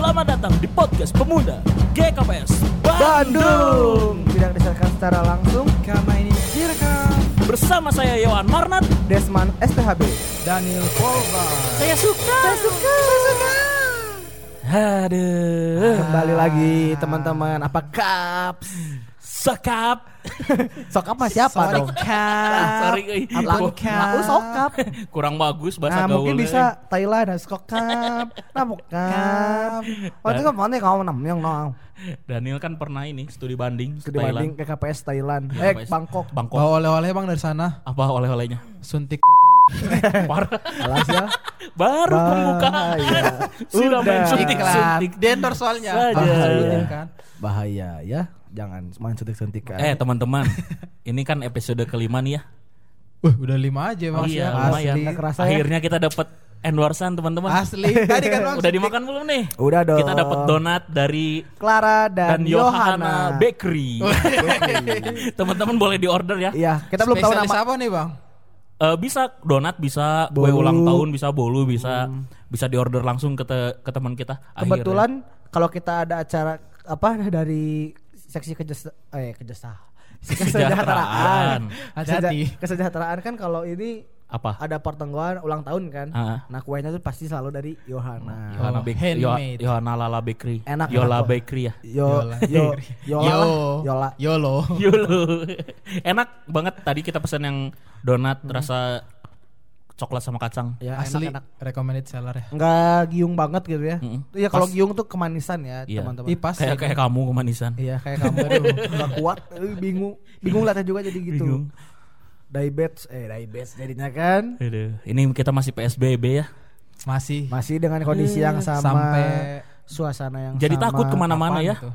Selamat datang di podcast pemuda GKPS Bandung. Bandung tidak disiarkan secara langsung Kama ini direkam Bersama saya Yohan Marnat. Desman STHB Daniel Polva Saya suka. Saya suka. Saya suka. Aduh. kembali lagi teman-teman apa kaps Sekap. sokap mah siapa Sorry, dong Kap. Sorry, euy. Abang Lah, Kap. oh, sokap Kurang bagus bahasa nah mungkin bisa Thailand nah, sokap nah bukan oh itu kan mana kamu namanya no Daniel kan pernah ini studi banding studi banding ke KPS Thailand eh KPS. Bangkok Bangkok. Bawa oleh-oleh bang dari sana Apa oleh-olehnya? Suntik Parah. alas ya Baru pembukaan. Bahaya. Sudah main Udah. suntik suntik. Di endorse soalnya kan bahaya ya jangan main suntik-suntik kan Eh teman-teman, ini kan episode kelima nih ya. Wah udah lima aja mas iya, ya lumayan. Asli, kerasa ya. Akhirnya kita dapat endorsean teman-teman. Asli Tadi kan bang Udah dimakan belum nih? udah dong Kita dapat donat dari Clara dan, dan Yohana Yohana Bakery. Teman-teman boleh di order ya. Iya, kita belum tahu Spesialis nama. apa nih bang? Eh, bisa donat, bisa kue Bolu. ulang tahun, bisa bolu, bisa bisa di order langsung ke te- ke teman kita. Kebetulan kalau kita ada acara apa dari seksi kejasa eh kejasa Kesejahteraan. Hati-hati. Keseja- kesejahteraan kan kalau ini apa? ada pertemuan ulang tahun kan. Ah. Nah, kuenya tuh pasti selalu dari Yohana. Yohana Oh, Bakery. Yohana Lala Bakery. Enak, Yola enak kok. Bakery ya. Yo Yola. yo Yola Yola. Yolo Yolo. Enak banget tadi kita pesan yang donat rasa coklat sama kacang. Ya, Asli enak, enak. recommended seller ya Enggak giung banget gitu ya. Mm-mm. Iya kalau Pas. giung tuh kemanisan ya, Iya. teman-teman. Ih pas Kayak kayak kamu kemanisan. Iya, kayak kamu enggak kuat, Eh, bingung. Bingung liatnya juga jadi gitu. Bingung. Diabetes, eh diabetes jadinya kan. Aduh, Ini kita masih PSBB ya. Masih Masih dengan kondisi yang sama, Sampai suasana yang Jadi sama. takut ke mana-mana ya. tuh?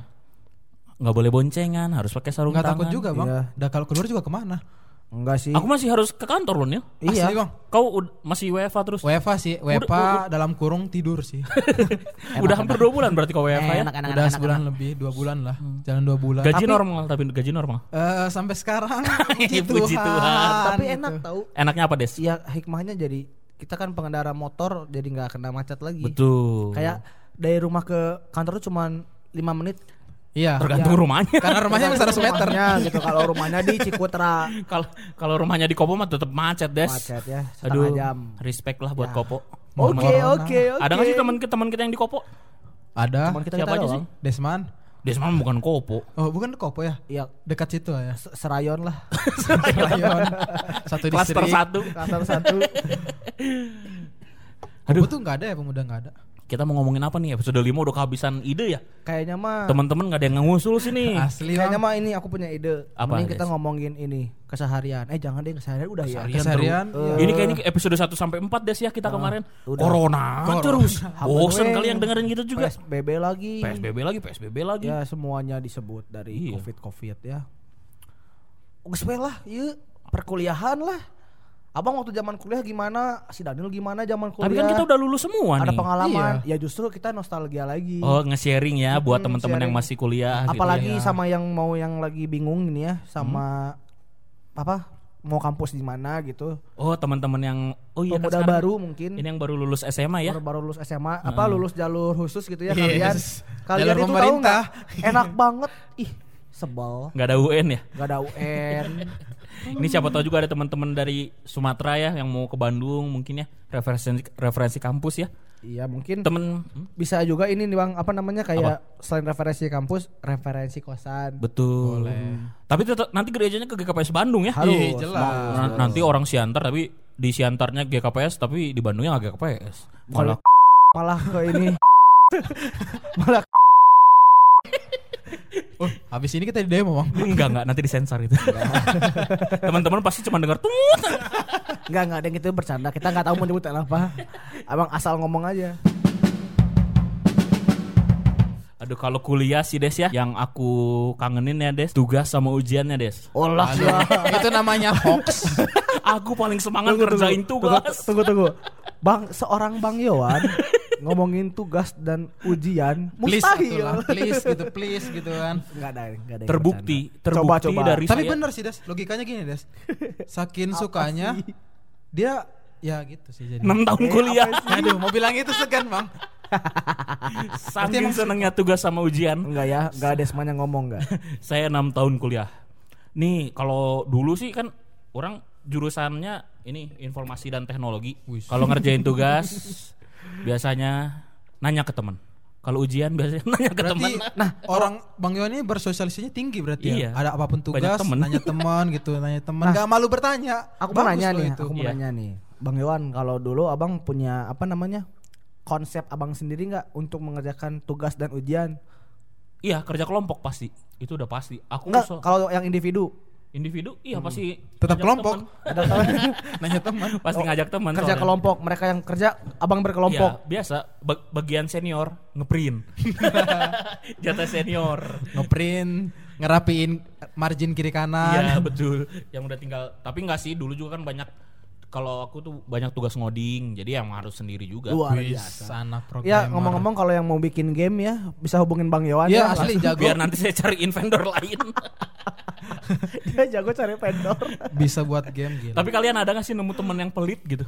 Nggak boleh boncengan, harus pakai sarung Nggak tangan. takut juga bang Iya. Udah kalau keluar juga ke mana Enggak sih. Aku masih harus ke kantor loh Nil. iya. Asli bang Kau masih WFA terus? WFA sih WFA dalam kurung tidur sih Udah hampir dua bulan berarti kau WFA ya? Enak, enak, Udah enak, sebulan enak. lebih Dua bulan lah Jalan dua bulan Gaji Tapi, normal tapi gaji normal. eh, Sampai sekarang Puji Puji Tuhan. Tapi gitu. enak tahu. Enaknya apa Des? Iya, hikmahnya jadi kita kan pengendara motor jadi nggak kena macet lagi. Betul. Kayak dari rumah ke kantor tuh cuman 5 menit. Iya tergantung rumahnya. Karena rumahnya 100 meter Rumahnya gitu kalau rumahnya di Cikutra Kalau kalau rumahnya di Kopo mah tetap macet Des. macet ya Aduh, jam. respect lah buat Ya. Kopo. Oke, oke, oke. Ada nggak sih teman teman kita yang di Kopo? Ada Cuman kita Siapa kita aja doang. Desman Desman bukan Kopo. Oh bukan Kopo ya Iya, Dekat situ ya se- serayon lah. Rayon Satu Klaster distrik satu. Kasar satu. Kopo tuh nggak ada ya pemuda nggak ada Kita mau ngomongin apa nih? Episode 5 udah kehabisan ide ya. Kayaknya mah Teman-teman nggak ada yang ngusul sini. Asli Kayaknya mah ini aku punya ide. Apa, Mending kita Des? ngomongin ini keseharian. Eh jangan deh keseharian udah ya. Keseharian. Keseharian terus. iya. Ini kayaknya episode 1 sampai 4 Des ya kita kemarin. udah. Corona Corona. terus. Bosen kali yang dengerin gitu juga. PSBB lagi. PSBB lagi, PSBB lagi. Ya semuanya disebut dari Iya. covid covid ya. Geus we lah, yuk perkuliahan lah. Abang waktu zaman kuliah gimana? Si Daniel gimana zaman kuliah? Tapi kan kita udah lulus semua ada nih. pengalaman. Ya justru kita nostalgia lagi. Oh, nge-sharing ya buat Hmm, teman-teman yang masih kuliah gitu Apalagi ya. sama yang mau yang lagi bingung ini ya, sama apa? Mau kampus di mana gitu. Oh, teman-teman yang oh iya kan Pemuda sekarang baru mungkin. Ini yang baru lulus SMA ya. baru, baru lulus SMA, apa lulus jalur khusus gitu ya kalian. Yes. Kalian Jalur itu tahu pemerintah. nggak? Enak banget. Ih, sebel. nggak ada UN ya. Gak ada UN. Ini siapa tahu juga ada teman-teman dari Sumatera ya yang mau ke Bandung mungkin ya referensi referensi kampus ya. iya, mungkin Temen hmm, bisa juga ini nih Bang, apa namanya kayak selain referensi kampus, referensi kosan. betul. Tapi tetap nanti gerejanya ke GKPS Bandung ya. Harus. Iya, jelas. Nah, nanti orang Siantar tapi di Siantarnya GKPS tapi di Bandungnya nggak GKPS. Malah Malah ke ini. Malah Oh habis ini kita di demo bang enggak enggak nanti disensor itu. Teman-teman pasti cuma dengar tut. enggak enggak ada yang itu bercanda. Kita nggak tahu mau nyebutin apa. Abang asal ngomong aja. Aduh kalau kuliah sih Des ya yang aku kangenin ya Des tugas sama ujiannya Des. Olah ya. Itu namanya hoax Aku paling semangat kerjain tugas. Tunggu tunggu. Bang, seorang Bang Yowan ngomongin tugas dan ujian Please gitu mustahil. lah Please gitu please gitu kan Enggak ada, enggak ada. yang Terbukti, bercanda. terbukti Coba, coba. dari Tapi saya. bener sih Des Logikanya gini Des Saking sukanya sih? Dia Ya gitu sih jadi 6 tahun Eh, kuliah. Aduh mau bilang itu segan bang Saking senengnya tugas sama ujian. Enggak ya, enggak ada semuanya ngomong enggak. Saya enam tahun kuliah. Nih kalau dulu sih kan orang jurusannya ini informasi dan teknologi. Kalau ngerjain tugas biasanya nanya ke teman. Kalau ujian biasanya nanya ke teman. Nah orang Bang Yon ini bersosialisasinya tinggi berarti Iya. ya. Ada apa pun Banyak tugas, temen. nanya teman gitu, nanya teman. Gak malu bertanya. Aku mau nanya nih, itu. aku mau Iya. nanya nih. Bang Iwan, kalau dulu Abang punya apa namanya? konsep Abang sendiri nggak untuk mengerjakan tugas dan ujian? Iya kerja kelompok pasti. Itu udah pasti. Aku so- kalau yang individu. Individu iya pasti Tetap kelompok. Ada nanya teman. Pasti ngajak teman. kerja soalnya. kelompok, mereka yang kerja Abang berkelompok. Iya, biasa Ba- bagian senior ngeprint. Jatah senior. Ngeprint, ngerapiin margin kiri Iya kanan. betul. Yang udah tinggal. Tapi nggak sih dulu juga kan banyak. Kalau aku tuh banyak tugas ngoding, jadi yang harus sendiri juga. Luar biasa. anak programmer. Ya ngomong-ngomong kalau yang mau bikin game ya bisa hubungin Bang Iwan Iya, ya. asli jago. Biar nanti saya cariin vendor lain. Dia jago cari vendor. bisa buat game gitu. Tapi kalian ada gak sih nemu temen yang pelit gitu?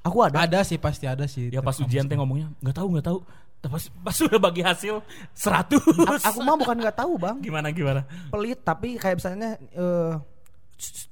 Aku ada. ada sih pasti ada sih. Ya pas ujian teh ngomongnya nggak tahu nggak tahu. Tapi Pas, pas udah bagi hasil 100 A- aku mah bukan nggak tahu bang. gimana gimana? Pelit tapi kayak misalnya eh "Sh, sh,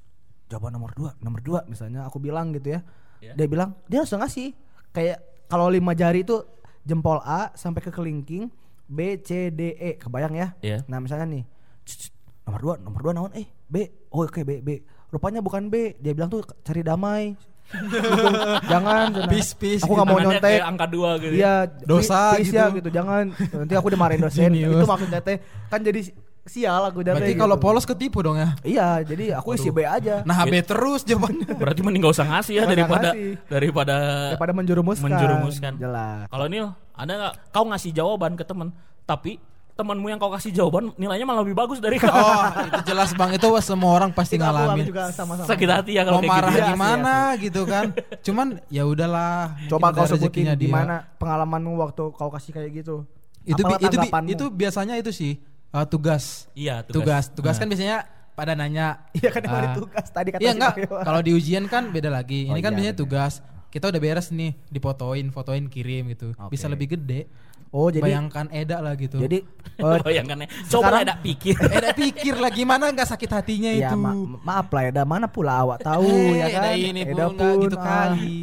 jawaban nomor dua, nomor dua misalnya aku bilang gitu ya. Ya. Dia bilang dia harus ngasih kayak kalau lima jari itu jempol A sampai ke kelingking B C D E kebayang ya? Iya. Nah misalnya nih "Sh, sh, nomor dua, nomor dua naon eh B oh oke B B rupanya bukan B dia bilang tuh cari damai Gitu. jangan jangan. Peace, peace, aku nggak mau nyontek angka dua gitu. Iya, Dosa please gitu. ya gitu. Jangan nanti aku dimarahin dosen. Itu maksudnya teh kan jadi sial aku jadi. Berarti kalau polos ketipu dong ya. Iya, jadi aku isi B aja. Nah, B terus jawabannya. Berarti mending gak usah ngasih ya daripada ngasih. daripada daripada menjerumuskan. menjerumuskan. Jelas. Kalau Nil, ada nggak kau ngasih jawaban ke teman, tapi temanmu yang kau kasih jawaban nilainya malah lebih bagus dari kau. Oh, itu jelas Bang. Itu semua orang pasti ngalamin. juga sama-sama. Sakit hati ya kalau Mau kayak marah gitu. Iya, gimana gitu kan. Cuman ya udahlah. Coba kau udah sebutin di mana pengalamanmu waktu kau kasih kayak gitu. Itu bi- itu bi- itu biasanya itu sih uh, tugas. Iya, Tugas. Tugas Nah. kan biasanya pada nanya. Iya kan yang ada tugas tadi kata Iya si enggak. Kalau di ujian kan beda lagi. Oh Ini kan iya, biasanya bener. tugas. Kita udah beres nih, dipotoin, fotoin, kirim gitu. Oke. Bisa lebih gede. Oh, jadi Bayangkan Eda lah gitu. jadi eh, Bayangkan ya. Coba Sekarang- ada pikir. Eda pikir lah gimana nggak sakit hatinya ya itu. ma- maaf lah Eda mana pula awak tahu Eh, ya kan. Eda ini Eda pun, nggak gitu ah. kali.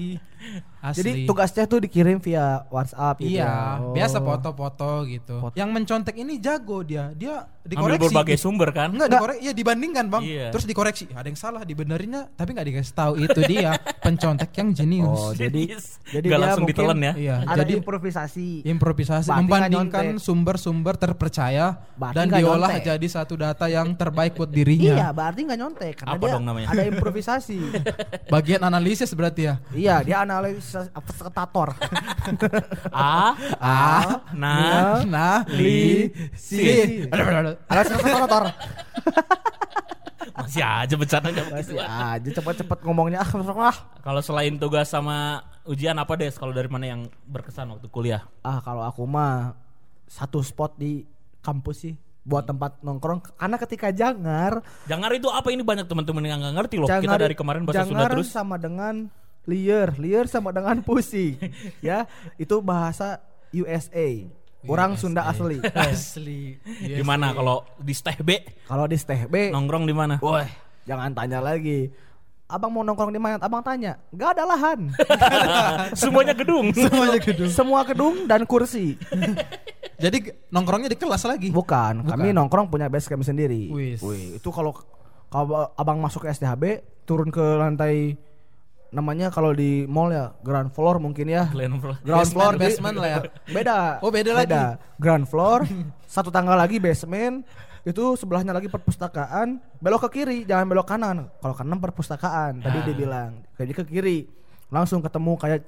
Asli. Jadi tugasnya tuh dikirim via WhatsApp gitu. Iya, ya? Oh. biasa foto-foto gitu. Foto. Yang mencontek ini jago dia. Dia Ambil dikoreksi. berbagai sumber kan. Enggak dikoreksi, iya dibandingkan bang. Iya. Terus dikoreksi, ada yang salah, dibenerinnya, tapi nggak dikasih tahu itu dia pencontek yang jenius. Oh, jadi jadi Nggak dia langsung mungkin ditelan ya. Iya, Ada jadi improvisasi. improvisasi, nggak membandingkan sumber-sumber terpercaya Berarti dan diolah nyontek. jadi satu data yang terbaik buat Iya, dirinya. berarti nggak nyontek karena Apa dia dong namanya? ada improvisasi. Bagian analisis berarti ya. iya, dia analisis apsketator. A, Ah, nah, nah, li, si. Analisis apsketator. masih aja bercandanya Masih begitu. aja cepet-cepet ngomongnya ah. Kalau selain tugas sama ujian apa deh? Kalau dari mana yang berkesan waktu kuliah? Ah, kalau aku mah satu spot di kampus sih buat tempat nongkrong karena ketika jangar Jangar itu apa ini banyak teman-teman yang nggak ngerti loh. Kita Jangar- dari kemarin bahasa Sunda jangar terus. sama dengan liar, liar sama dengan pusing. ya, itu bahasa USA. Orang Sunda asli. Asli. Gimana kalau di Steh B Kalau di Steh B, nongkrong di mana? woi, jangan tanya lagi. Abang mau nongkrong di mana? Abang tanya. Gak ada lahan. Semuanya gedung. Semuanya gedung. Semua gedung dan kursi. Jadi nongkrongnya di kelas lagi. Bukan, kami nongkrong punya base kami sendiri. Wih, itu kalau kalau abang masuk ke STHB turun ke lantai namanya kalau di mall ya ground floor mungkin ya. Glenn Flo- Ground Basement, floor di- basement lah ya. Beda. Oh, beda lagi. Ground floor, satu tangga lagi basement, itu sebelahnya lagi perpustakaan, belok ke kiri, jangan belok kanan. Kalau kanan perpustakaan, tadi Ah. dia bilang. Jadi ke kiri. Langsung ketemu kayak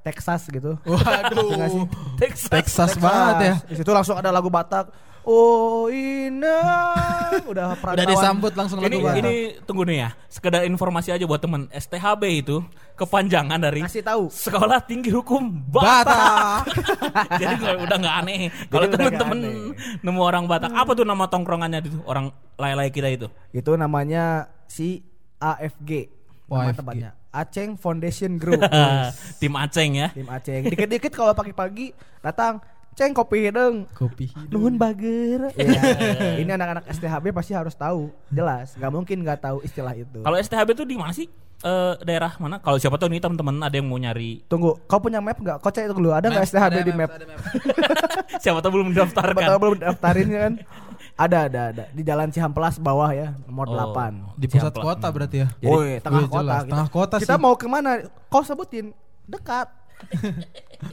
Texas gitu. Waduh. Sih? Texas. Texas banget ya. Di situ langsung ada lagu Batak. Oh indah, udah Udah perantauan. disambut langsung Ini, ini tunggu nih ya. Sekedar informasi aja buat temen STHB itu kepanjangan dari Kasih tahu. Sekolah Tinggi Hukum Batak. Batak. Jadi nggak- udah nggak aneh. Kalau udah temen-temen nemu orang Batak, apa tuh nama tongkrongannya itu? Orang lay-lay kita itu. Itu namanya si AFG. Nama AFG. tempatnya. Aceng Foundation Group. Tim Aceng ya. Tim Aceng. Dikit-dikit kalau pagi-pagi datang ceng kopi hidung. Kopi Nuhun bager. Ya, ini anak-anak STHB pasti harus tahu. Jelas, nggak mungkin nggak tahu istilah itu. Kalau STHB tuh di mana sih? Eh, daerah mana? Kalau siapa tahu nih teman-teman ada yang mau nyari. Tunggu, kau punya map nggak? Kau cek dulu, ada nggak STHB di map? siapa tahu belum daftarkan. belum daftarin kan? Ada, ada, ada. Di Jalan Cihamplas bawah ya, nomor Oh. 8. Di pusat Siapa? kota berarti ya. Woi, tengah Wih, kota. jelas, kita. tengah kota Kita sih. mau ke mana? Kau sebutin. Dekat.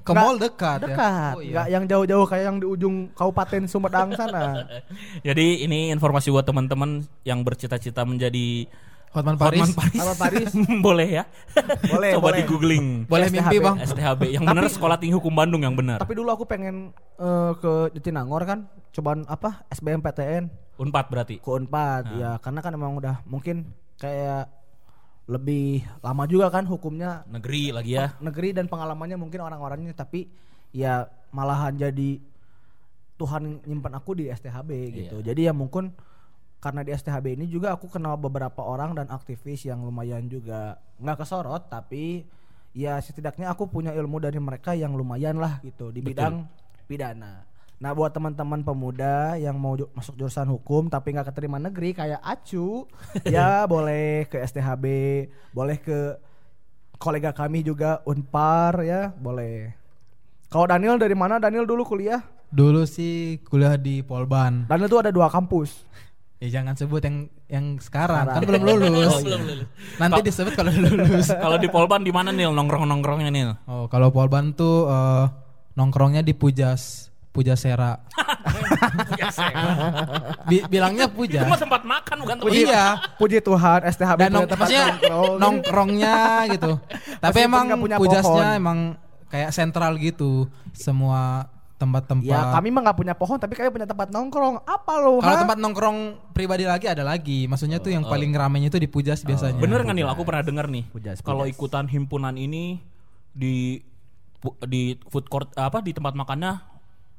Ke mall dekat, ya. Dekat. Oh, iya. Nggak yang jauh-jauh kayak yang di ujung Kabupaten Sumedang sana. Jadi ini informasi buat teman-teman yang bercita-cita menjadi Hotman Paris. Hotman Paris. Apa Paris? boleh ya? Boleh, Coba boleh. di googling. Boleh STHB. mimpi, Bang. STHB yang Tapi- benar Sekolah Tinggi Hukum Bandung yang benar. Tapi dulu aku pengen eh, ke Jatinangor kan, cobaan apa? SBMPTN Unpad berarti. ke Unpad ya karena kan emang udah mungkin kayak lebih lama juga kan hukumnya Negeri lagi ya. negeri dan pengalamannya mungkin orang-orangnya tapi ya malahan jadi Tuhan nyimpan aku di STHB gitu. Jadi ya mungkin karena di STHB ini juga aku kenal beberapa orang dan aktivis yang lumayan juga nggak kesorot tapi ya setidaknya aku punya ilmu dari mereka yang lumayan lah gitu di bidang pidana. Nah buat teman-teman pemuda yang mau masuk jurusan hukum tapi nggak keterima negeri kayak Acu ya boleh ke STHB, boleh ke kolega kami juga Unpar ya boleh. Kalau Daniel dari mana? Daniel dulu kuliah. Dulu sih kuliah di Polban. Daniel tuh ada dua kampus. Ya jangan sebut yang yang sekarang, Sekarang. kan belum lulus. Oh, belum lulus. Nanti disebut kalau lulus. Kalau di Polban di mana nih nongkrong-nongkrongnya nih? Oh, kalau Polban tuh eh, nongkrongnya di Pujas, Pujasera. Bi- bilangnya Itu Pujas. mah tempat makan bukan tempat Iya. Puji Tuhan STHB Dan nong, tempat maksudnya nongkrong. nongkrongnya gitu. Tapi Meskipun emang punya Pujasnya pohon. emang kayak sentral gitu. Semua tempat-tempat. Ya kami mah nggak punya pohon tapi kami punya tempat nongkrong. Apa lo? Kalau tempat nongkrong pribadi lagi ada lagi. Maksudnya tuh yang paling ramenya itu di Pujas biasanya. Bener nggak nih? Aku pernah dengar nih. Pujas, Kalau ikutan himpunan ini di di food court apa di tempat makannya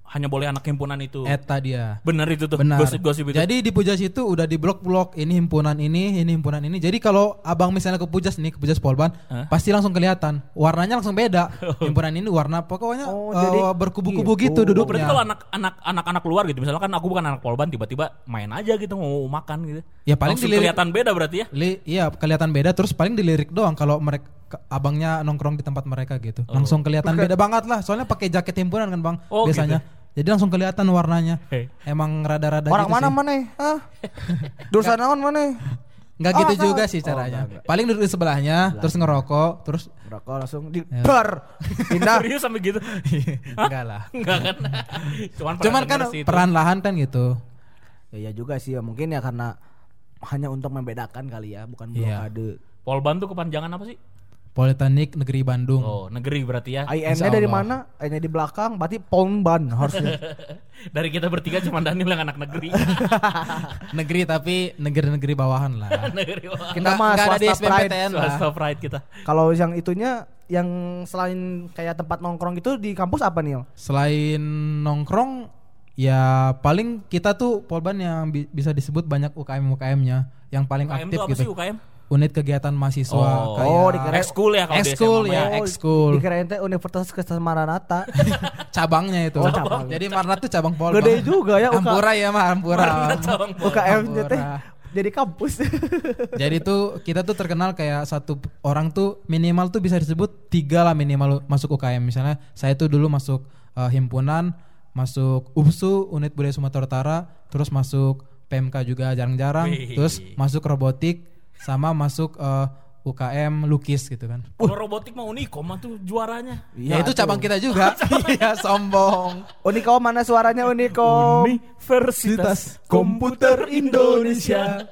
hanya boleh anak himpunan itu. Eta dia. Bener itu tuh. Benar. Gosip-gosip itu. Jadi di Pujas itu udah di blok-blok ini himpunan ini, ini himpunan ini. Jadi kalau abang misalnya ke Pujas nih, ke Pujas Polban, Hah? pasti langsung kelihatan. Warnanya langsung beda. himpunan ini warna pokoknya Oh, jadi berkubu-kubu gitu. gitu, Oh, berarti duduknya. kalau anak-anak anak-anak luar gitu, misalnya kan aku bukan anak polban, tiba-tiba main aja gitu mau makan gitu. Ya, paling Langsung dilirik- kelihatan beda berarti ya. Li- iya kelihatan beda terus paling dilirik doang kalau mereka abangnya nongkrong di tempat mereka gitu. Langsung kelihatan beda banget lah. Soalnya pakai jaket himpunan kan, Bang. Oh, biasanya. Jadi langsung kelihatan warnanya. Hei. Emang rada-rada Orang gitu mana sih. mana? Hah? Jurusan naon mana? Nggak Oh, gitu nggak. juga sih Oh, caranya. nggak. Paling duduk di sebelahnya, terus ngerokok, terus Rokok langsung di Ya. bar. Pindah. Serius sampai gitu. enggak lah. Enggak kan. Cuman, Cuman kan sih peran lahan kan gitu. Ya, ya juga sih ya mungkin ya karena hanya untuk membedakan kali ya, bukan Iya. blokade. Polban tuh kepanjangan apa sih? Politeknik Negeri Bandung. Oh, negeri berarti ya. IN-nya dari mana? I-nya di belakang, berarti Polban harusnya. Dari kita bertiga cuma Daniel yang anak negeri. Negeri tapi negeri-negeri bawahan lah. negeri bawah. Kita mah swasta pride. Swasta pride kita. Kalau yang itunya yang selain kayak tempat nongkrong itu di kampus apa nih? Selain nongkrong ya paling kita tuh Polban yang bi- bisa disebut banyak UKM UKM-nya yang paling UKM aktif tuh apa gitu. sih UKM? Unit kegiatan mahasiswa Oh. kayak Oh, dikira- Ekskul ya kalau di Ekskul ya, mah ekskul. Dikirain teh Universitas Kristen Maranatha. cabangnya itu. Oh, cabang. Jadi Marnat tuh cabang Polban. Gede juga ya, UK. Ampura ya mah Ampura. Polban. UKM-nya teh jadi kampus. Jadi tuh kita tuh terkenal kayak satu orang tuh minimal tuh bisa disebut tiga lah minimal masuk UKM. Misalnya saya tuh dulu masuk eh, himpunan, masuk UPSU unit budaya Sumatera Utara, terus masuk PMK juga jarang-jarang, terus masuk robotik, sama masuk eh, UKM lukis gitu kan. Kalau robotik mah Unikom mah tuh juaranya. ya itu cabang kita juga. Iya sombong. Unikom mana suaranya Unikom? Universitas Komputer Indonesia.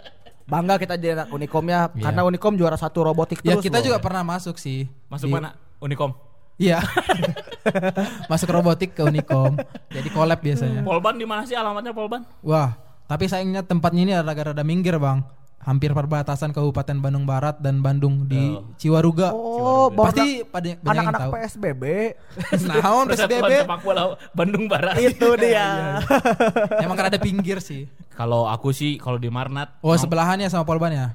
Bangga kita jadi anak Unikom ya, Iya. karena Unikom juara satu robotik Ya terus. kita loh. juga pernah masuk sih. Masuk Di- mana? Unikom. Iya. masuk robotik ke Unikom. Jadi collab biasanya. Polban di mana sih alamatnya Polban? Wah, tapi sayangnya tempatnya ini rada-rada minggir bang. Hampir perbatasan Kabupaten Bandung Barat dan Bandung di Ciwaruga. Oh, Pasti pada banyak yang anak-anak tahu. PSBB. Naon PSBB? Bandung Barat. itu dia. Emang rada pinggir sih. Kalau aku sih kalau di Marnat Oh, sebelahannya sama Polban ya?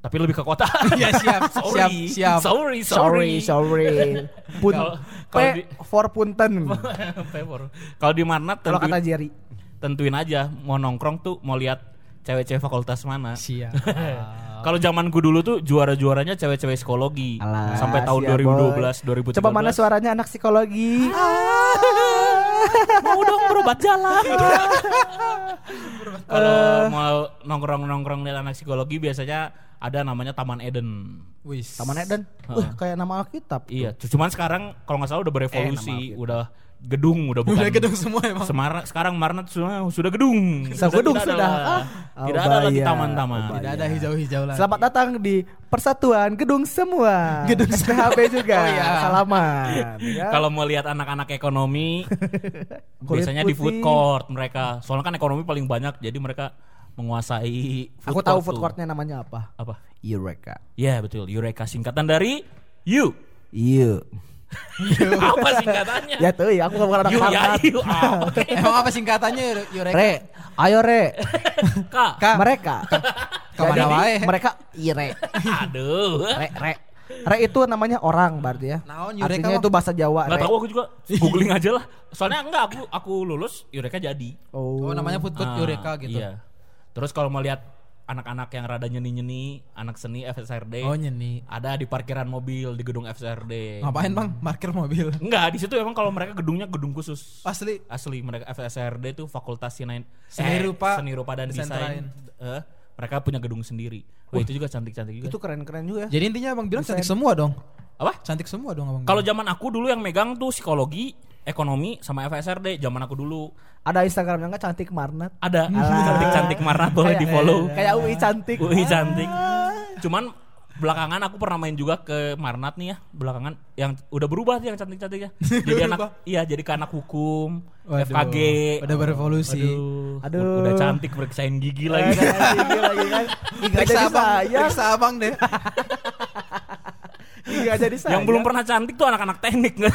tapi lebih ke kota. Iya siap, siap, sorry. siap. Sorry, Sorry, sorry. sorry. Pun Kalau- di- for punten. Kalau di Marnat Kalau kata Jerry. tentuin aja mau nongkrong tuh mau lihat cewek-cewek fakultas mana. Siap. Kalau zamanku dulu tuh juara-juaranya cewek-cewek psikologi Alah, sampai tahun siap, 2012 2013. Coba mana suaranya anak psikologi? Mau dong berobat jalan. Kalau mau nongkrong-nongkrong lihat anak psikologi biasanya ada namanya Taman Eden. Wis. Taman Eden. Wah, kayak nama Alkitab. Iya, cuman sekarang kalau nggak salah udah berevolusi, udah gedung, udah bukan Udah gedung semua emang. Semarang sekarang Marnat sudah sudah gedung. Sudah gedung, tidak sudah. ada- Ah, tidak oh, ada lagi taman-taman. oh, Tidak ada hijau-hijau lagi. Selamat datang di Persatuan Gedung Semua. Gedung SPHB juga. Oh, iya. Salaman. ya. Kalau mau lihat anak-anak ekonomi, biasanya di food putih. court mereka. Soalnya kan ekonomi paling banyak, jadi mereka menguasai. Food Aku tahu food courtnya namanya apa? Apa? Eureka. Ya betul, Eureka singkatan dari You. Iya. apa singkatannya? Ya tuh, ya, aku bukan anak oke. Emang apa singkatannya Yureka? Re, ayo re. Kak. Kak. Mereka. Ke mana Jadi, wae? Mereka ire. Aduh. Re, re. Re itu namanya orang berarti ya. Naon, Eureka, Artinya itu bahasa Jawa. Gak tahu aku juga googling aja lah. Soalnya enggak aku aku lulus Eureka jadi. Oh. Oh namanya food court Ah, Yureka gitu. Iya. Terus kalau mau lihat anak-anak yang rada nyeni-nyeni, anak seni FSRD. Oh nyeni. Ada di parkiran mobil di gedung FSRD. Ngapain bang? Parkir mobil. Enggak, di situ emang kalau mereka gedungnya gedung khusus. Asli. Asli mereka FSRD itu Fakultas Seni, Seni Rupa, Seni Rupa dan Desain Desain. Eh, mereka punya gedung sendiri. Wah, itu juga cantik-cantik juga. Itu keren-keren juga ya. Jadi intinya abang bilang cantik semua dong. Apa? Cantik semua dong abang. Kalau zaman aku dulu yang megang tuh psikologi, ekonomi sama FSRD zaman aku dulu. Ada Instagramnya nggak cantik Marnat. Ada Alah. cantik-cantik marah boleh di follow. Kayak UI cantik. Wih cantik. Cuman belakangan aku pernah main juga ke Marnat nih ya belakangan yang udah berubah sih yang cantik-cantiknya. jadi anak iya jadi ke anak hukum, Waduh, FKG. Udah berevolusi. Aduh, Aduh. udah cantik berkesain gigi lagi. gigi lagi kan. Periksa abang, periksa abang deh. Gigi jadi saya. yang belum pernah cantik tuh anak-anak teknik kan.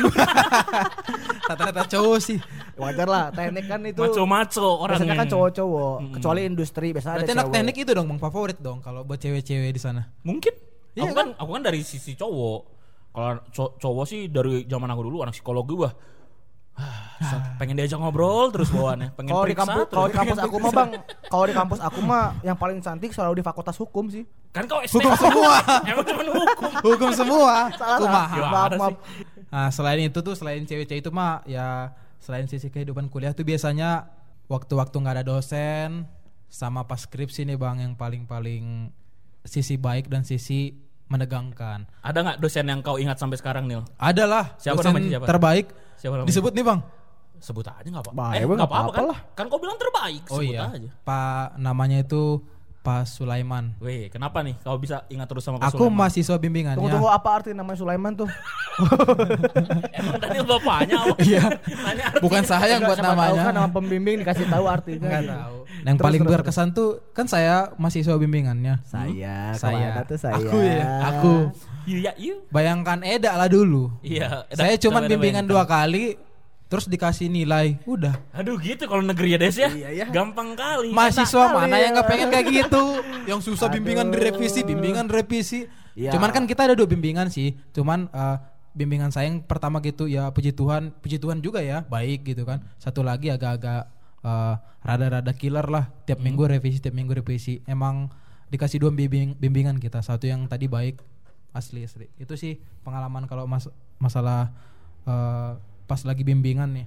Rata-rata cowok sih. Wajar lah. Teknik kan itu. Maco-maco orangnya. Biasanya kan cowok-cowok. Kecuali industri biasanya Berarti ada anak cewek. teknik itu dong bang favorit dong kalau buat cewek-cewek di sana. Mungkin. Iya aku kan, aku kan dari sisi cowok. Kalau co- cowok sih dari zaman aku dulu anak psikologi wah. ah, pengen diajak ngobrol terus bawaannya, pengen Kalau di periksa kampus kalau di kampus aku mah Bang, kalau di kampus aku mah yang paling cantik selalu di fakultas hukum sih. Kan kau ST. Hukum semua. Emang cuma hukum. Hukum semua. Salah. Kumaha. Gimana Maaf, maaf. Nah, selain itu tuh selain cewek-cewek itu mah ya selain sisi kehidupan kuliah tuh biasanya waktu-waktu nggak ada dosen sama pas skripsi nih bang yang paling-paling sisi baik dan sisi menegangkan. Ada nggak dosen yang kau ingat sampai sekarang Nil? Adalah Siapa dosen namanya, siapa? terbaik. Siapa namanya? Disebut nih bang. Sebut aja nggak apa-apa. Eh, nggak apa-apa kan? lah. Kan kau bilang terbaik, Oh sebut iya. aja. Pak namanya itu Pak Sulaiman. Weh, kenapa nih kau bisa ingat terus sama Pak Aku Sulaiman? mahasiswa bimbingannya. Tunggu tunggu apa arti namanya Sulaiman tuh? Emang Daniel bapaknya apa? Iya. Bukan saya yang Enggak, buat namanya. kan nama pembimbing dikasih tahu artinya. Nggak gitu. tahu. Yang Terus, paling terus, berkesan tuh kan saya mahasiswa bimbingannya. Saya, Saya. ke mana tuh saya. Aku ya, aku. Iya, iya. Bayangkan Eda lah dulu. Iya. saya Eda bimbingan dua kali, terus dikasih nilai, udah. Aduh gitu kalau negeri ya Des ya. Iya, iya. Gampang kali. Mahasiswa kali mana ya. yang nggak pengen kayak gitu? Yang susah Aduh. bimbingan direvisi, bimbingan revisi. Iya. Cuman kan kita ada dua bimbingan sih. Cuman eh, bimbingan saya yang pertama gitu ya puji Tuhan, puji Tuhan juga ya, baik gitu kan. Satu lagi agak-agak eh, rada-rada killer lah. Tiap minggu revisi, tiap minggu revisi. Emang dikasih dua bimbing, bimbingan kita. Satu yang tadi baik, asli asli. Itu sih pengalaman kalau mas masalah eh, pas lagi bimbingan nih.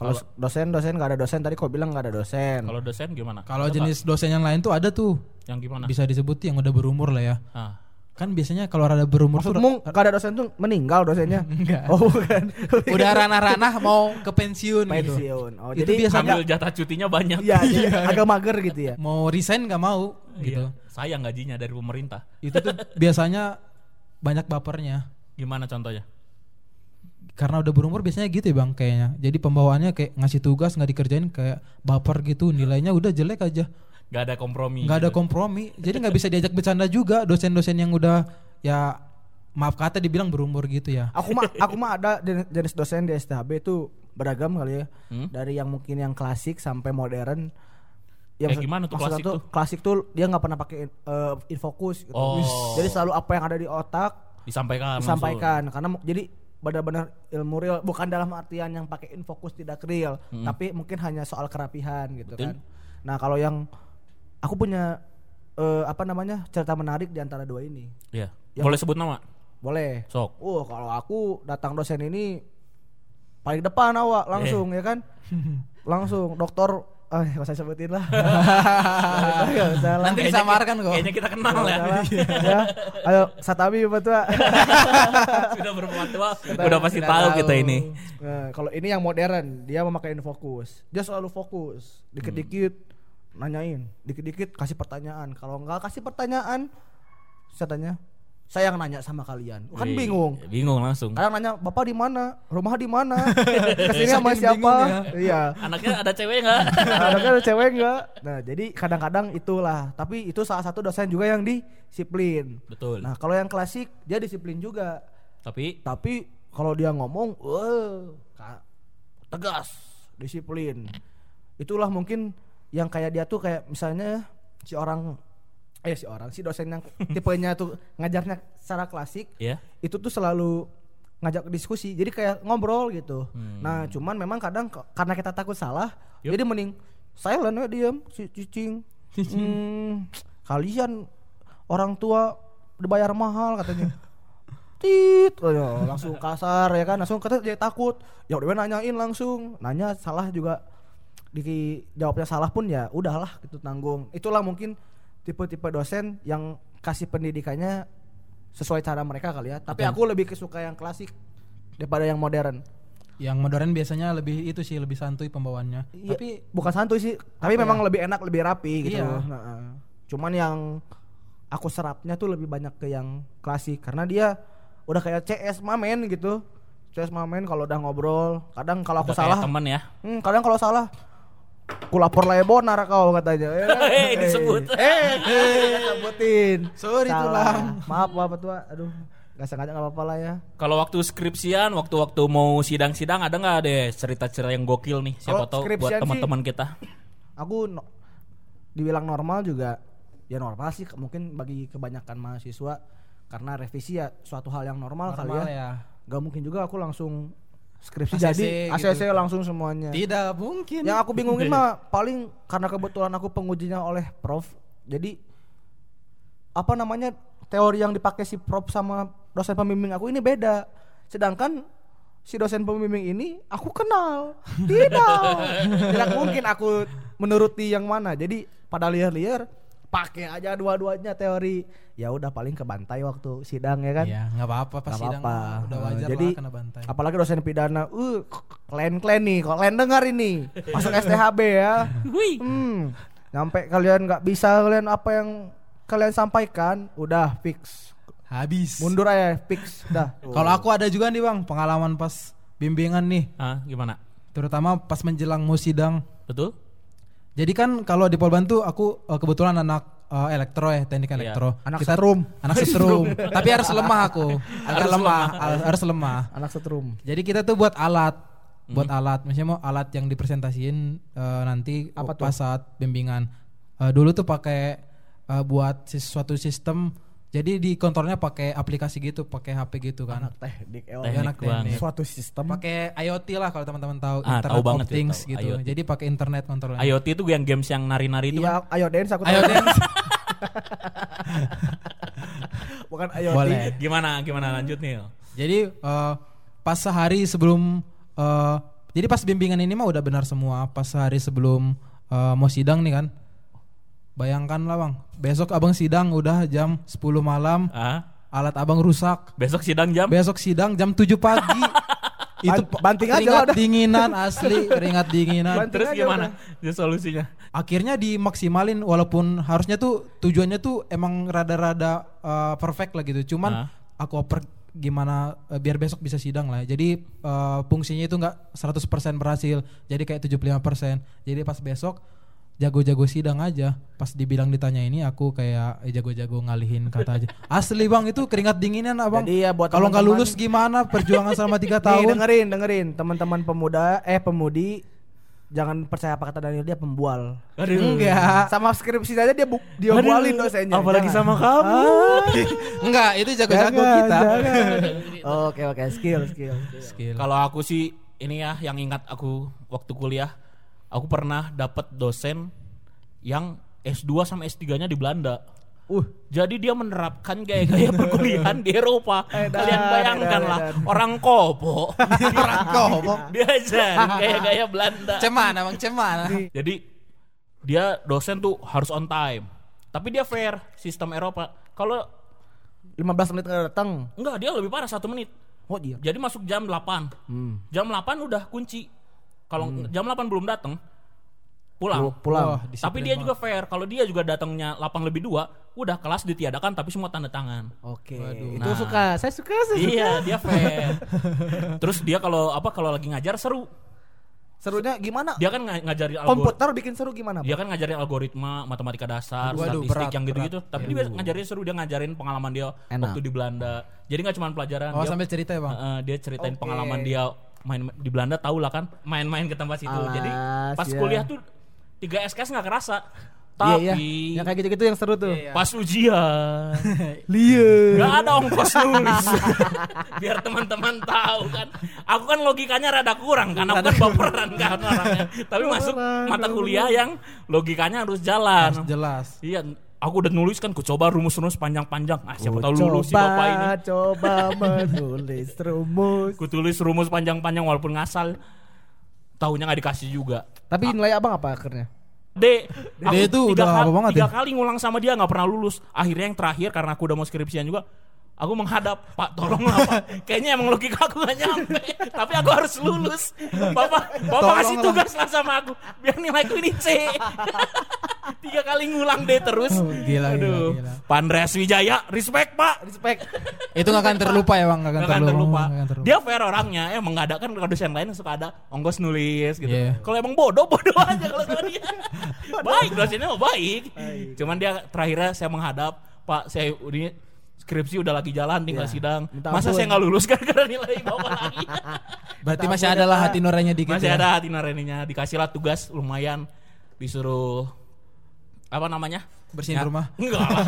Kalau dosen dosen nggak ada dosen tadi kau bilang nggak ada dosen. Kalau dosen gimana? Kalau Ada jenis dosen yang lain tuh ada tuh. yang gimana? Bisa disebut yang udah berumur lah ya. Ah. Kan biasanya kalau rada berumur tuh Maksudmu nggak ada dosen tuh meninggal dosennya? Enggak. Oh bukan. udah ranah-ranah mau ke pensiun, gitu. pensiun. Oh Itu jadi biasa Ambil jatah cutinya banyak. Iya, jadi agak mager gitu ya. Mau resign nggak mau gitu. Iya. Sayang gajinya dari pemerintah. Itu tuh biasanya banyak bapernya. Gimana contohnya? Karena udah berumur biasanya gitu ya bang kayaknya. Jadi pembawaannya kayak ngasih tugas nggak dikerjain kayak baper gitu. Nilainya udah jelek aja. Gak ada kompromi. nggak ada gitu. kompromi. Jadi nggak bisa diajak bercanda juga dosen-dosen yang udah ya maaf kata dibilang berumur gitu ya. Aku mah aku mah ada jenis, dosen di STHB itu beragam kali ya. Hmm? Dari yang mungkin yang klasik sampai modern. Kayak maksud- gimana tuh klasik tuh? Klasik tuh dia nggak pernah pakai eh, infokus gitu. Oh. Jadi selalu apa yang ada di otak Disampaikan. disampaikan karena jadi benar-benar ilmu real bukan dalam artian yang pakai infokus tidak real tapi mungkin hanya soal kerapihan gitu Betul. kan nah kalau yang aku punya eh, apa namanya cerita menarik di antara dua ini Iya. Yang- Boleh sebut nama? boleh Sok. uh kalau aku datang dosen ini paling depan awak langsung ya kan langsung dokter eh gak usah sebutin lah Gak usah lah. Nanti disamarkan kok. Kayaknya kita kenal ya. Ya ayo satabi betul Sudah berbuat tua, udah pasti tahu kita ini. Nah, kalau ini yang modern, dia memakai fokus. Dia selalu fokus. Dikit-dikit nanyain, dikit-dikit kasih pertanyaan. Kalau enggak kasih pertanyaan, saya tanya, saya yang nanya sama kalian. Kan Wih, bingung. Bingung langsung. Kadang nanya, "Bapak di mana? Rumah di mana? Ke sini sama siapa?" bingung Iya. Anaknya ada cewek nggak? Anaknya ada cewek enggak? Nah, jadi kadang-kadang itulah. Tapi itu salah satu dosen juga yang disiplin. Betul. Nah, kalau yang klasik dia disiplin juga. Tapi Tapi kalau dia ngomong, wah, ka- tegas, disiplin. Itulah mungkin yang kayak dia tuh kayak misalnya si orang eh si orang si dosen yang tipenya tuh ngajarnya secara klasik ya. itu tuh selalu ngajak diskusi jadi kayak ngobrol gitu. Hmm. nah cuman memang kadang karena kita takut salah Yup. jadi mending silent ya diam si cicing. Hmm, kalian orang tua dibayar mahal katanya. Tit oh, ya, langsung kasar ya kan? Langsung kata dia takut. Ya udah nanyain langsung. Nanya salah juga di jawabnya salah pun ya udahlah gitu tanggung. Itulah mungkin tipe-tipe dosen yang kasih pendidikannya sesuai cara mereka kali ya tapi aku lebih kesuka yang klasik daripada yang modern Yang modern biasanya lebih itu sih lebih santuy pembawaannya. Iya, Tapi bukan santuy sih tapi Apa memang ya? lebih enak lebih rapi gitu Iya. Nah, cuman yang aku serapnya tuh lebih banyak ke yang klasik karena dia udah kayak CS mamen gitu CS mamen kalau udah ngobrol kadang kalau aku Udah salah temen ya. Hmm, kadang kalau salah ku lapor lebonar kau katanya. Ya? Eh, disebut. Eh, eh, sebutin. Sorry, tulang. Maaf Bapak tua. Aduh, gak sengaja gak apa-apa lah ya. Kalau waktu skripsian, waktu-waktu mau sidang-sidang ada nggak deh cerita-cerita yang gokil nih? Siapa tahu buat teman-teman kita. Aku no- dibilang normal juga ya normal sih mungkin bagi kebanyakan mahasiswa karena revisi ya suatu hal yang normal, normal kali ya. ya. Gak mungkin juga aku langsung skripsi ACC jadi gitu. ACC langsung semuanya. Tidak mungkin. Yang aku bingungin mah paling karena kebetulan aku pengujinya oleh prof. Jadi apa namanya teori yang dipakai si prof sama dosen pembimbing aku ini beda. Sedangkan si dosen pembimbing ini aku kenal. Tidak. Tidak mungkin aku menuruti yang mana. Jadi pada liar-liar pakai aja dua-duanya teori. Ya udah paling kebantai waktu sidang ya kan. Iya, nggak apa-apa pas Nggak sidang mah udah Eh, wajar jadi lah kena bantai. apalagi dosen pidana, uh klan-klan nih, kok kalian dengar ini masuk STHB ya. Hmm, nyampe kalian nggak bisa kalian apa yang kalian sampaikan, udah fix. Habis. Mundur aja, fix, dah. Kalau aku ada juga nih bang pengalaman pas bimbingan nih, Ah, gimana? terutama pas menjelang mau sidang. Betul? Jadi kan kalau di Polban tuh aku eh, kebetulan anak eh, elektro ya, teknik elektro. Anak Kita setrum. Anak setrum. Tapi harus lemah aku. Agak Harus lemah, harus lemah. anak setrum. Jadi kita tuh buat alat, buat alat. Misalnya mau alat yang dipresentasiin eh, nanti Apa pas saat bimbingan. Eh, dulu tuh pakai eh, buat sis- suatu sistem. Jadi di kontrolnya pakai aplikasi gitu, pakai HP gitu kan. Anak teknik, eh, Teknik anak banget. teknik. suatu sistem. Pakai IoT lah kalau teman-teman tahu, Ah, Internet tahu banget of tuh, Things tahu, gitu. IoT. Jadi pakai internet kontrolnya. IoT itu yang games yang nari-nari itu kan? Iya, ayo dance aku Ayo tahu. dance. Bukan ayo Boleh. Gimana gimana lanjut nih? Jadi eh, pas sehari sebelum eh, jadi pas bimbingan ini mah udah benar semua. Pas sehari sebelum eh, mau sidang nih kan. Bayangkan lah bang, besok abang sidang udah jam 10 malam, Ah, alat abang rusak. besok sidang jam Besok sidang jam 7 pagi. Itu Ban- banting aja udah. dinginan asli, keringat dinginan. Banting Terus gimana? Ya solusinya. Akhirnya dimaksimalin walaupun harusnya tuh tujuannya tuh emang rada-rada eh, perfect lah gitu. Cuman Ah. aku oper gimana eh, biar besok bisa sidang lah. Jadi eh, fungsinya itu nggak 100% berhasil. Jadi kayak 75%. Jadi pas besok jago-jago sidang aja. Pas dibilang ditanya ini aku kayak eh, jago-jago ngalihin kata aja. Asli Bang itu keringat dinginan Abang. Jadi ya buat kalau nggak lulus gimana perjuangan selama tiga Nih, tahun? dengerin, dengerin teman-teman pemuda eh pemudi jangan percaya apa kata Daniel dia pembual. Aduh. Enggak. Sama skripsi saja dia bu, dia Aduh, bualin dosennya. apalagi Jangan. sama kamu. Ah, Enggak, itu jago-jago kita. Oke oke skill skill. Skill. Kalau aku sih ini ya yang ingat aku waktu kuliah, aku pernah dapat dosen yang S2 sama S3-nya di Belanda. Uh, Jadi dia menerapkan gaya-gaya perkuliahan di Eropa. Edan, Kalian bayangkan lah, orang kopo. Orang kopo. Diajarin gaya-gaya Belanda. Cemana bang, cemana? Jadi dia dosen tuh harus on time. Tapi dia fair sistem Eropa. Kalau 15 menit nggak datang. enggak dia lebih parah satu menit. Oh iya. Jadi masuk jam 8. Hmm. Jam 8 udah kunci. Kalau jam 8 belum datang pulang. Pulang. Disiplin Tapi dia banget. juga fair. Kalau dia juga datangnya 8 lebih 2, udah kelas ditiadakan tapi semua tanda tangan. Oke. Itu Nah. suka. Saya suka. Saya suka. iya, dia fair. Terus dia kalau apa kalau lagi ngajar seru. Serunya gimana? Dia kan nga- ngajarin algoritma. Komputer bikin seru gimana? Dia kan ngajarin algoritma, matematika dasar, Waduh, statistik berat, yang gitu-gitu. Tapi dia ngajarin seru, dia ngajarin pengalaman dia Enak. waktu di Belanda. Jadi nggak cuma pelajaran. Oh dia, sambil cerita ya bang. Heeh, dia ceritain Oke. pengalaman dia main di Belanda tahu lah kan, main-main ke tempat situ. Alas, Jadi pas ya. kuliah tuh 3 SKS nggak kerasa. Iya, Tapi iya. Yang kayak gitu-gitu yang seru tuh. Iya. pas ujian Lihat. Gak ada ongkos nulis Biar teman-teman tahu kan Aku kan logikanya rada kurang kan Aku kan baperan kan orangnya Tapi masuk mata kuliah yang logikanya harus jalan Harus jelas. Iya Aku udah nulis kan Ku coba rumus-rumus panjang-panjang Ah siapa tahu lulus si bapak ini Coba menulis rumus. Ku tulis rumus panjang-panjang walaupun ngasal Taunya nggak dikasih juga Tapi nilai abang apa akhirnya? D, D itu tiga udah kali, apa banget tiga ya? kali ngulang sama dia nggak pernah lulus. Akhirnya yang terakhir karena aku udah mau skripsian juga, aku menghadap Pak tolonglah Pak. Kayaknya emang logika aku gak nyampe, tapi aku harus lulus. Bapak, bapak kasih tugas lah sama aku, biar nilaiku ini C. tiga kali ngulang D terus. Oh, gila, gila, Aduh, gila. Pak Andreas Wijaya, respect Pak. Respect. Itu nggak akan terlupa ya bang, akan Gak akan terlupa. terlupa. Dia fair orangnya, emang gak ada kan kalau dosen lain suka ada ongkos nulis gitu. Iya. Kalau emang bodoh bodoh aja kalau dia. baik dosennya mah baik. Cuman dia terakhirnya saya menghadap, Pak saya ini skripsi udah lagi jalan tinggal Iya. sidang. Minta Masa ampun. saya nggak lulus gara-gara nilai bawah lagi. Berarti Minta masih ada lah hati nuraninya dikit Masih ya. ada hati nuraninya, dikasih lah tugas lumayan disuruh apa namanya? Bersihin Ya, rumah. Enggak lah.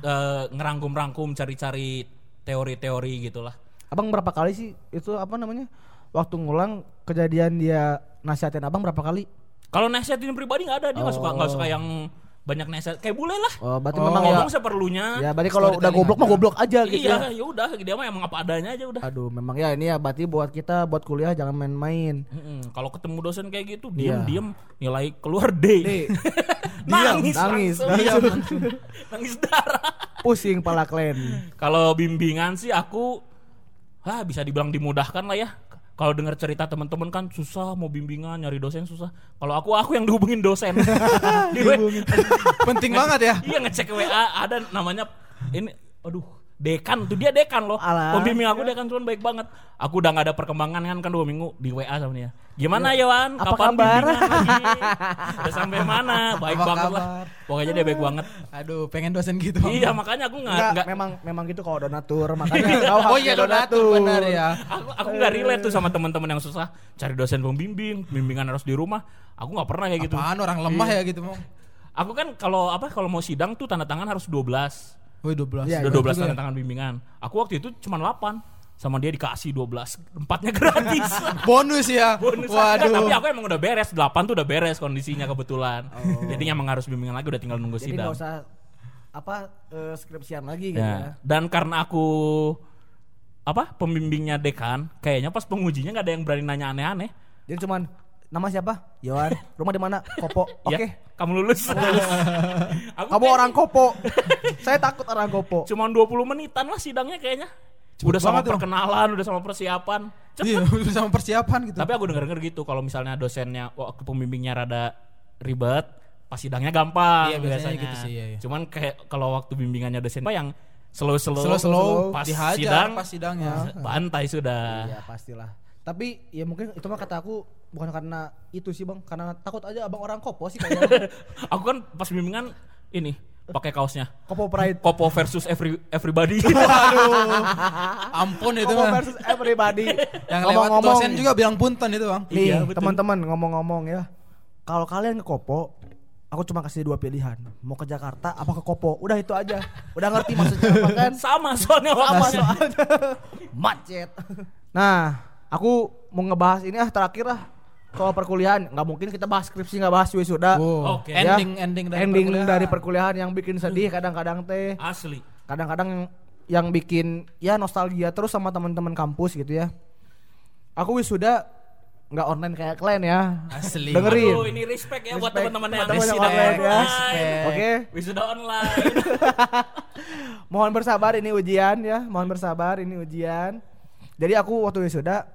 Eh, ngerangkum-rangkum cari-cari teori-teori gitulah. Abang berapa kali sih itu apa namanya? Waktu ngulang kejadian dia nasihatin abang berapa kali? Kalau nasihatin pribadi nggak ada, dia nggak suka nggak Oh. suka yang banyak nasihat. Kayak bule lah. Oh, berarti Oh. memang ya. Ngomong seperlunya. Ya, berarti kalau udah goblok mah goblok aja gitu iya, ya. ya udah, dia mah emang apa adanya aja udah. Aduh, memang ya ini ya berarti buat kita buat kuliah jangan main-main. Mm-mm. Kalau ketemu dosen kayak gitu, Iya. diem-diem nilai keluar D. nangis, nangis, nangis. nangis darah. Pusing pala klen. Kalau bimbingan sih aku, ah bisa dibilang dimudahkan lah ya. Kalau dengar cerita teman-teman kan susah mau bimbingan nyari dosen susah. Kalau aku aku yang dihubungin dosen. Di W- Penting banget ya. Iya ngecek WA ada namanya ini aduh dekan tuh dia dekan loh. Alah. Pembimbing aku dekan cuman baik banget. Aku udah nggak ada perkembangan kan kan dua minggu di WA sama dia. Gimana Yohan? Apa Kapan kabar? Udah sampai mana? Baik Apa banget lah. kabar? Pokoknya dia baik banget. Aduh, pengen dosen gitu. Bang. Iya makanya aku nggak Enggak, nggak memang memang gitu kalau donatur makanya kau Oh iya donatur benar ya. aku aku nggak relate tuh sama teman-teman yang susah cari dosen pembimbing, bimbingan harus di rumah. Aku nggak pernah kayak gitu. Apaan orang lemah ya gitu mau. Aku kan kalau apa kalau mau sidang tuh tanda tangan harus 12. Woi 12. Iya, Udah iya 12 juga tanda ya. tangan bimbingan. Aku waktu itu cuma 8 sama dia dikasih 12. Empatnya gratis. Bonus ya. Bonus aja. Waduh. Tapi aku emang udah beres. 8 tuh udah beres kondisinya kebetulan. Jadi emang harus bimbingan lagi udah tinggal nunggu Oh. Jadi sidang. nggak usah apa eh, skripsian lagi gitu Ya. ya. Dan karena aku apa pembimbingnya dekan, kayaknya pas pengujinya nggak ada yang berani nanya aneh-aneh. Jadi cuman nama siapa? Yohan. Rumah di mana? Kopo. Oke. Ya, kamu lulus. Aku Kamu kayak- orang Kopo. Saya takut orang Kopo. Cuman 20 menitan lah sidangnya kayaknya. Cepet udah sama perkenalan, udah sama persiapan. Cepet. Iya, udah sama persiapan gitu. Tapi aku denger-denger gitu kalau misalnya dosennya waktu pembimbingnya rada ribet, pas sidangnya gampang Iya, biasanya gitu sih, iya, iya. Cuman kayak kalau waktu bimbingannya dosen apa yang slow-slow slow-slow pas dihajar sidang pas sidangnya. bantai sudah. Iya pastilah. Tapi ya mungkin itu mah kata aku bukan karena itu sih bang, karena takut aja abang orang kopo sih kayaknya. aku kan pas bimbingan ini pakai kaosnya. Kopo Pride. Kopo versus every everybody. Waduh. Ampun itu Kopo mah. versus everybody. Yang lewat dosen juga bilang punten itu bang. Nih, Iya, betul. teman-teman ngomong-ngomong ya. Kalau kalian ke Kopo, aku cuma kasih dua pilihan. Mau ke Jakarta apa ke Kopo? Udah itu aja. Udah ngerti maksudnya apa kan? Sama soalnya Sama soalnya. Macet. Nah, aku mau ngebahas ini ah terakhir lah soal perkuliahan. Nggak mungkin kita bahas skripsi nggak bahas wisuda. Wow. Oke. Ya, Ending ending dari ending perkuliahan. dari perkuliahan yang bikin sedih kadang-kadang teh. Asli. Kadang-kadang yang, yang bikin ya nostalgia terus sama teman-teman kampus gitu ya. Aku wisuda nggak online kayak kalian ya. Asli. Dengerin. Aduh, ini respect ya buat Respect teman-teman yang buat teman-teman wisuda online ya. online. Oke. Wisuda online. Mohon bersabar ini ujian ya. Mohon bersabar ini ujian. Jadi aku waktu wisuda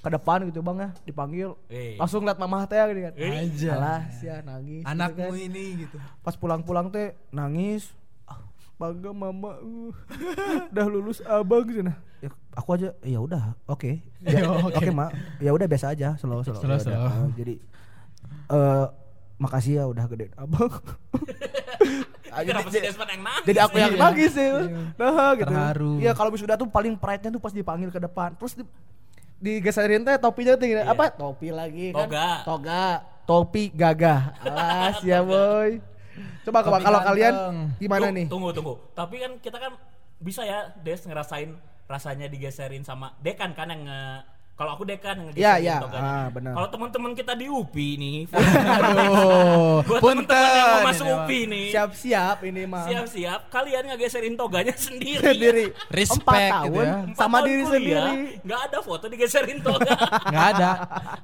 ke depan gitu bang ya dipanggil Eh. langsung liat mamah teh gini kan Eh. Aja. alah ya nangis gitu Anakmu kan. ini gitu. pas pulang-pulang teh nangis ah, bangga mama uh. udah lulus abang gitu nah ya, aku aja ya udah oke ya, oke mak ya udah biasa aja slow slow, Slow, Ya udah. slow. Oh, jadi eh makasih ya udah gede abang Ah, jadi, Kenapa sih Desmond yang nangis? jadi aku yang Iya. nangis ya nah gitu Terharu. iya kalau wisuda tuh paling pride-nya tuh pas dipanggil ke depan terus di, digeserin teh topinya tuh gini, apa? Topi lagi kan? Toga. toga. Topi gagah. Alas ya boy. Coba Topi kalau kalau kalian gimana Tuh, nih? Tunggu, tunggu. Tapi kan kita kan bisa ya Des ngerasain rasanya digeserin sama Dekan kan yang nge- kalau aku Dekan yang Iya, ngegeserin iya. toganya. Ah, benar. Kalau teman-teman kita di UPI nih, Aduh. buat teman-teman yang mau masuk ini. UPI nih, siap-siap ini mah siap-siap kalian ngegeserin toganya sendiri. sendiri Respect empat gitu tahun ya. Empat sama tahun diri kuliah, sendiri nggak ada foto digeserin toga. Nggak ada.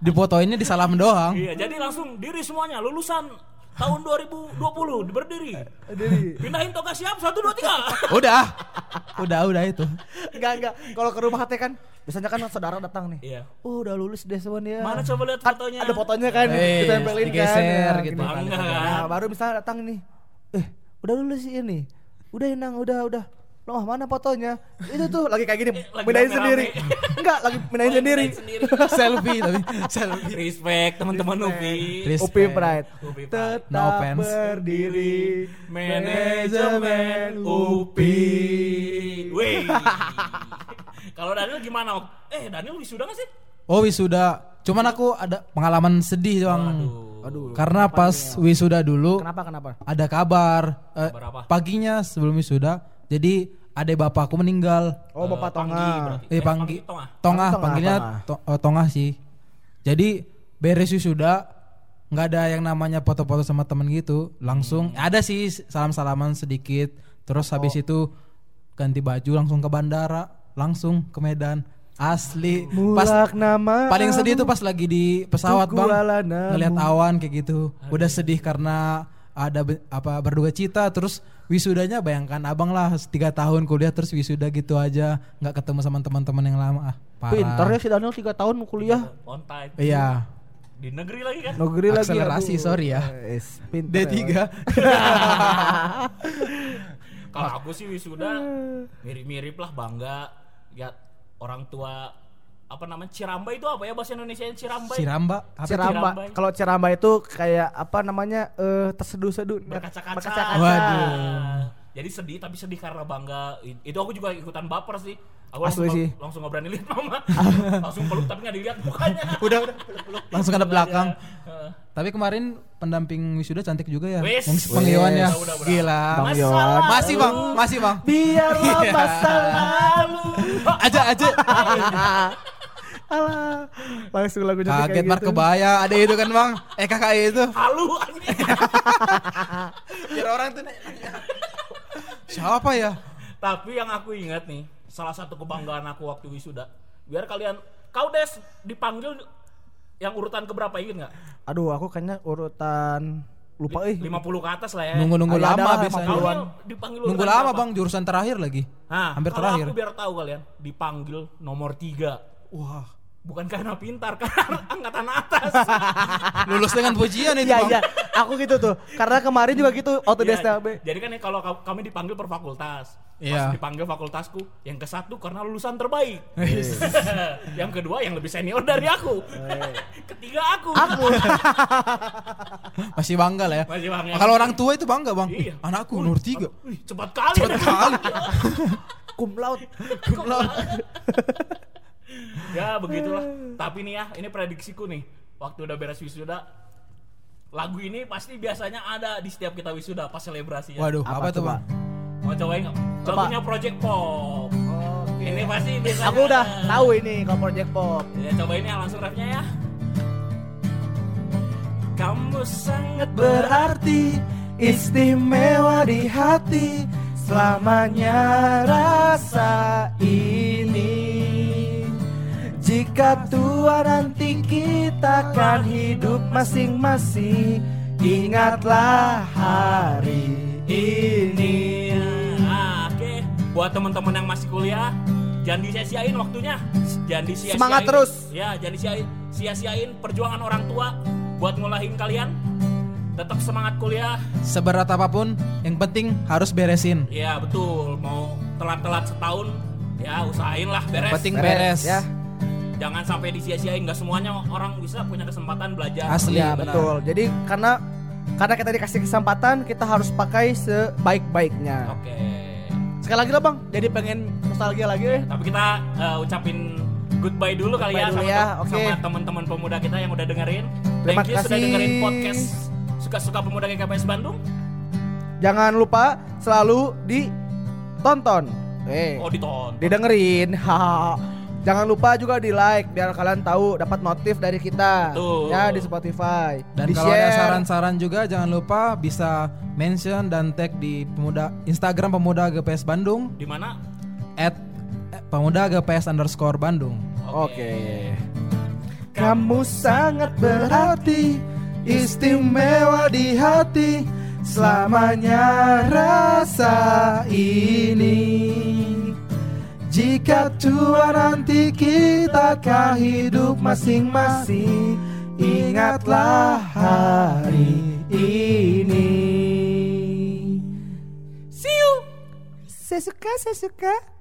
Di foto ini di salam doang. iya, jadi langsung diri semuanya lulusan tahun 2020 berdiri. sendiri Pindahin toga siap satu dua tiga. Udah. Udah, udah itu. enggak enggak kalau ke rumah teh kan biasanya kan saudara datang nih Iya. oh udah lulus deh semuanya Mana coba lihat Kan fotonya? ada fotonya kan Eh, ditempelin kan digeser ya, gitu. kan? nah baru misalnya datang nih eh udah lulus sih ini udah enang udah udah loh mana fotonya itu tuh lagi kayak gini lagi rame-rame. sendiri enggak lagi mindahin Oh, sendiri. Selfie tapi selfie. Respect teman-teman UPI. Respect. Upi Pride Upi Pride. tetap No offense. berdiri Manajemen UPI. Wih. Kalau Daniel gimana? Eh Daniel wisuda gak sih? Oh wisuda. Cuman aku ada pengalaman sedih bang. aduh Karena pas wisuda dulu kenapa kenapa ada kabar, eh, Kabar apa? paginya sebelum wisuda. Jadi adek bapakku meninggal. oh bapak Panggi Tonga berarti. Eh, Panggi. Tongah. Tongah, Tongah, panggilnya Tongah. to- oh, Tongah sih. Jadi beres wisuda nggak ada yang namanya foto-foto sama temen gitu. Langsung ada sih salam-salaman sedikit. Terus habis itu ganti baju langsung ke bandara, langsung ke Medan. Asli. Pas nama paling sedih tuh pas lagi di pesawat bang ngelihat awan kayak gitu udah sedih karena ada be- apa berduka cita terus wisudanya bayangkan abang lah tiga tahun kuliah terus wisuda gitu aja nggak ketemu sama teman-teman yang lama ah parah pintar ya si Daniel 3 tahun kuliah On time. iya Di negeri lagi kan? negeri lagi Akselerasi, aduh. sorry ya. Es, pintar D3 ya, Kalau aku sih wisuda mirip-mirip lah bangga ya orang tua apa namanya Ciramba itu apa ya bahasa Indonesia Ciramba? Siramba apa? Ciramba. Cirambai. Kalau Ciramba itu kayak apa namanya? eh terseduh-seduh. berkaca-kaca. Berkaca-kaca. Waduh. Jadi sedih tapi sedih karena bangga. Itu aku juga ikutan baper sih. Aku Asli langsung sih. langsung nggak berani lihat mama. langsung peluk tapi nggak dilihat mukanya. udah udah langsung ke belakang Heeh. tapi kemarin pendamping wisuda cantik juga ya Udah, udah, udah. gila Bang lalu. masih bang masih bang Biarlah masa lalu. aja aja Alah. Langsung lagunya kaget kayak mar gitu. kebaya ada itu kan bang eh kakak itu Halu anjing. biar orang tuh nanya, siapa ya Tapi yang aku ingat nih, salah satu kebanggaan aku waktu wisuda, biar kalian kau des dipanggil yang urutan keberapa inget nggak? Aduh, aku kayaknya urutan lupa eh. 50 ke atas lah ya. nunggu-nunggu lama lah, biasanya Kau 50-an. nih dipanggil nunggu lama berapa? bang jurusan terakhir lagi Nah, hampir kalau terakhir aku biar tahu kalian, dipanggil nomor 3 wah Bukan karena pintar, karena angkatan atas. lulus dengan pujian itu Iya, bang iya. Aku gitu tuh. Karena kemarin juga gitu auto Iya, DSTB. Jadi kan ya kalau ka- kami dipanggil per fakultas. Iya. Pas dipanggil fakultasku, yang ke satu karena lulusan terbaik. yang kedua yang lebih senior dari aku. Ketiga aku. Aku Masih bangga lah ya. Masih bangga. Kalau orang tua itu bangga bang. Iya. Anakku nomor tiga. Cepat kali. Cepat kali. Cum laude. Ya begitulah. Tapi nih ya, ini prediksiku nih. Waktu udah beres wisuda, lagu ini pasti biasanya ada di setiap kita wisuda pas selebrasi ya. Waduh, Apa apa, tuh coba? bang? Mau cobain nggak? Coba. Lagunya Project Pop. Ini pasti biasanya. Aku udah tahu ini kalau Project Pop. Ya cobain ya langsung refnya ya. Kamu sangat berarti istimewa di hati selamanya rasa ini jika tua nanti kita akan hidup masing-masing ingatlah hari ini Oke, buat teman-teman yang masih kuliah, jangan disia-siain waktunya. Jangan disia-siain. Semangat terus. Ya, jangan disia- sia-siain perjuangan orang tua buat ngulahin kalian. Tetap semangat kuliah. Seberat apa pun, yang penting harus beresin. Ya, betul. Mau telat-telat setahun, ya usahain lah beres. Penting Beres, beres. ya. Jangan sampai disia-siain. Gak semuanya orang bisa punya kesempatan belajar. Asli. Ya betul. Jadi karena karena kita dikasih kesempatan kita harus pakai sebaik-baiknya. Oke. Sekali lagi lah bang. Jadi pengen nostalgia lagi. eh. Tapi kita uh, ucapin goodbye dulu kali ya Goodbye dulu sama, ya, sama teman-teman pemuda kita yang udah dengerin. Terima Thank you sudah kasih. dengerin podcast suka-suka pemuda GKPS Bandung. Jangan lupa selalu ditonton. Eh, Oh ditonton. didengerin. Haha. Jangan lupa juga di like biar kalian tahu dapat notif dari kita. Betul. Ya di Spotify. Dan di kalau ada share. saran-saran juga jangan lupa bisa mention dan tag di pemuda Instagram pemuda GPS Bandung Di mana? at pemuda GPS underscore Bandung. Oke. Kamu sangat berarti istimewa di hati selamanya rasa ini. Jika tua nanti kita akan hidup masing-masing Ingatlah hari ini. See you. Saya suka, saya suka